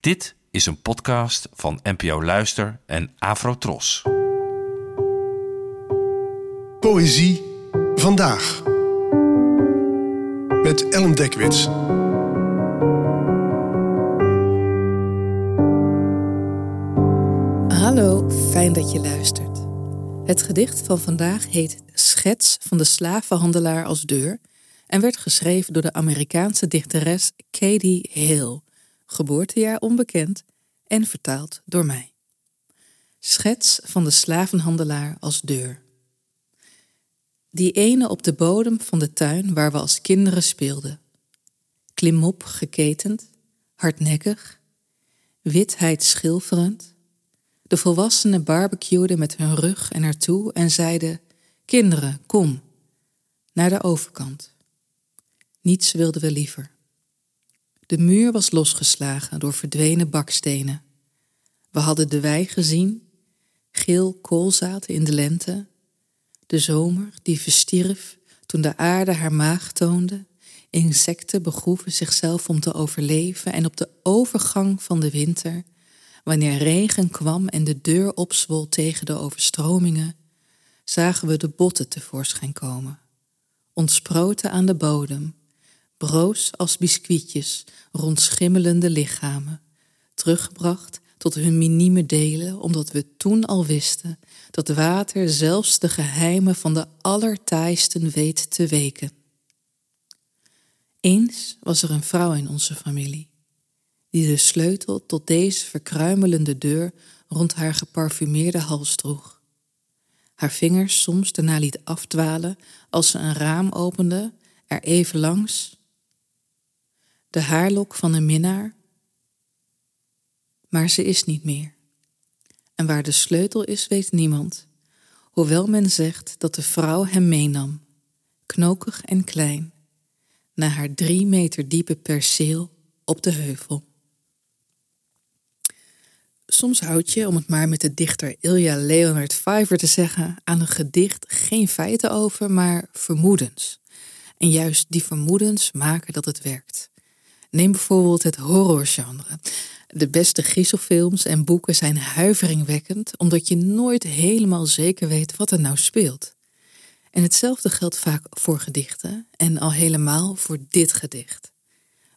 Dit is een podcast van NPO Luister en Afrotros. Poëzie vandaag. Met Ellen Dekwits. Hallo, fijn dat je luistert. Het gedicht van vandaag heet Schets van de slavenhandelaar als deur en werd geschreven door de Amerikaanse dichteres Katie Hill, geboortejaar onbekend en vertaald door mij. Schets van de slavenhandelaar als deur. Die ene op de bodem van de tuin waar we als kinderen speelden. Klimop geketend, hardnekkig, witheid schilferend. De volwassenen barbecueden met hun rug en ertoe en zeiden: Kinderen, kom, naar de overkant. Niets wilden we liever. De muur was losgeslagen door verdwenen bakstenen. We hadden de wei gezien, geel koolzaad in de lente, de zomer die verstierf toen de aarde haar maag toonde, insecten begroeven zichzelf om te overleven en op de overgang van de winter, wanneer regen kwam en de deur opzwol tegen de overstromingen, zagen we de botten tevoorschijn komen, ontsproten aan de bodem, broos als biscuitjes rond schimmelende lichamen, teruggebracht tot hun minieme delen, omdat we toen al wisten dat water zelfs de geheimen van de allertaaisten weet te weken. Eens was er een vrouw in onze familie, die de sleutel tot deze verkruimelende deur rond haar geparfumeerde hals droeg. Haar vingers soms daarna liet afdwalen als ze een raam opende, er even langs. De haarlok van een minnaar maar ze is niet meer. En waar de sleutel is, weet niemand, hoewel men zegt dat de vrouw hem meenam, knokig en klein, naar haar drie meter diepe perceel op de heuvel. Soms houd je, om het maar met de dichter Ilja Leonard Fiver te zeggen, aan een gedicht geen feiten over, maar vermoedens. En juist die vermoedens maken dat het werkt. Neem bijvoorbeeld het horrorgenre. De beste griezelfilms en boeken zijn huiveringwekkend, omdat je nooit helemaal zeker weet wat er nou speelt. En hetzelfde geldt vaak voor gedichten en al helemaal voor dit gedicht.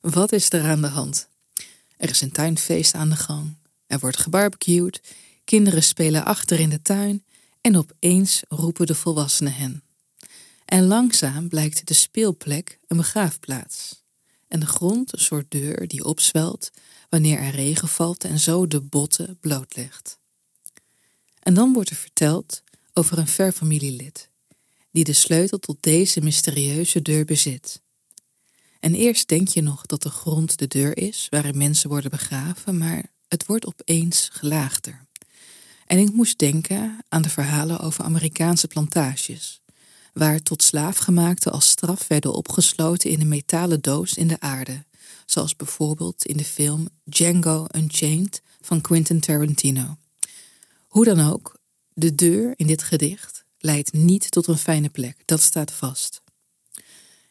Wat is er aan de hand? Er is een tuinfeest aan de gang, er wordt gebarbecued, kinderen spelen achter in de tuin en opeens roepen de volwassenen hen. En langzaam blijkt de speelplek een begraafplaats en de grond een soort deur die opzwelt wanneer er regen valt en zo de botten blootlegt. En dan wordt er verteld over een ver familielid, die de sleutel tot deze mysterieuze deur bezit. En eerst denk je nog dat de grond de deur is waarin mensen worden begraven, maar het wordt opeens gelaagder. En ik moest denken aan de verhalen over Amerikaanse plantages, waar tot slaafgemaakten als straf werden opgesloten in een metalen doos in de aarde, zoals bijvoorbeeld in de film Django Unchained van Quentin Tarantino. Hoe dan ook, de deur in dit gedicht leidt niet tot een fijne plek, dat staat vast.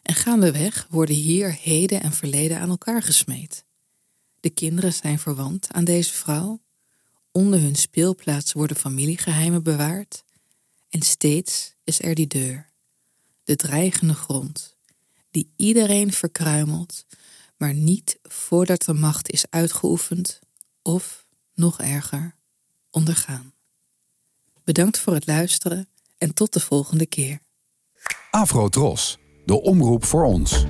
En gaandeweg worden hier heden en verleden aan elkaar gesmeed. De kinderen zijn verwant aan deze vrouw, onder hun speelplaats worden familiegeheimen bewaard, en steeds is er die deur, de dreigende grond, die iedereen verkruimelt maar niet voordat de macht is uitgeoefend of, nog erger, ondergaan. Bedankt voor het luisteren en tot de volgende keer. Afro Tros, de omroep voor ons.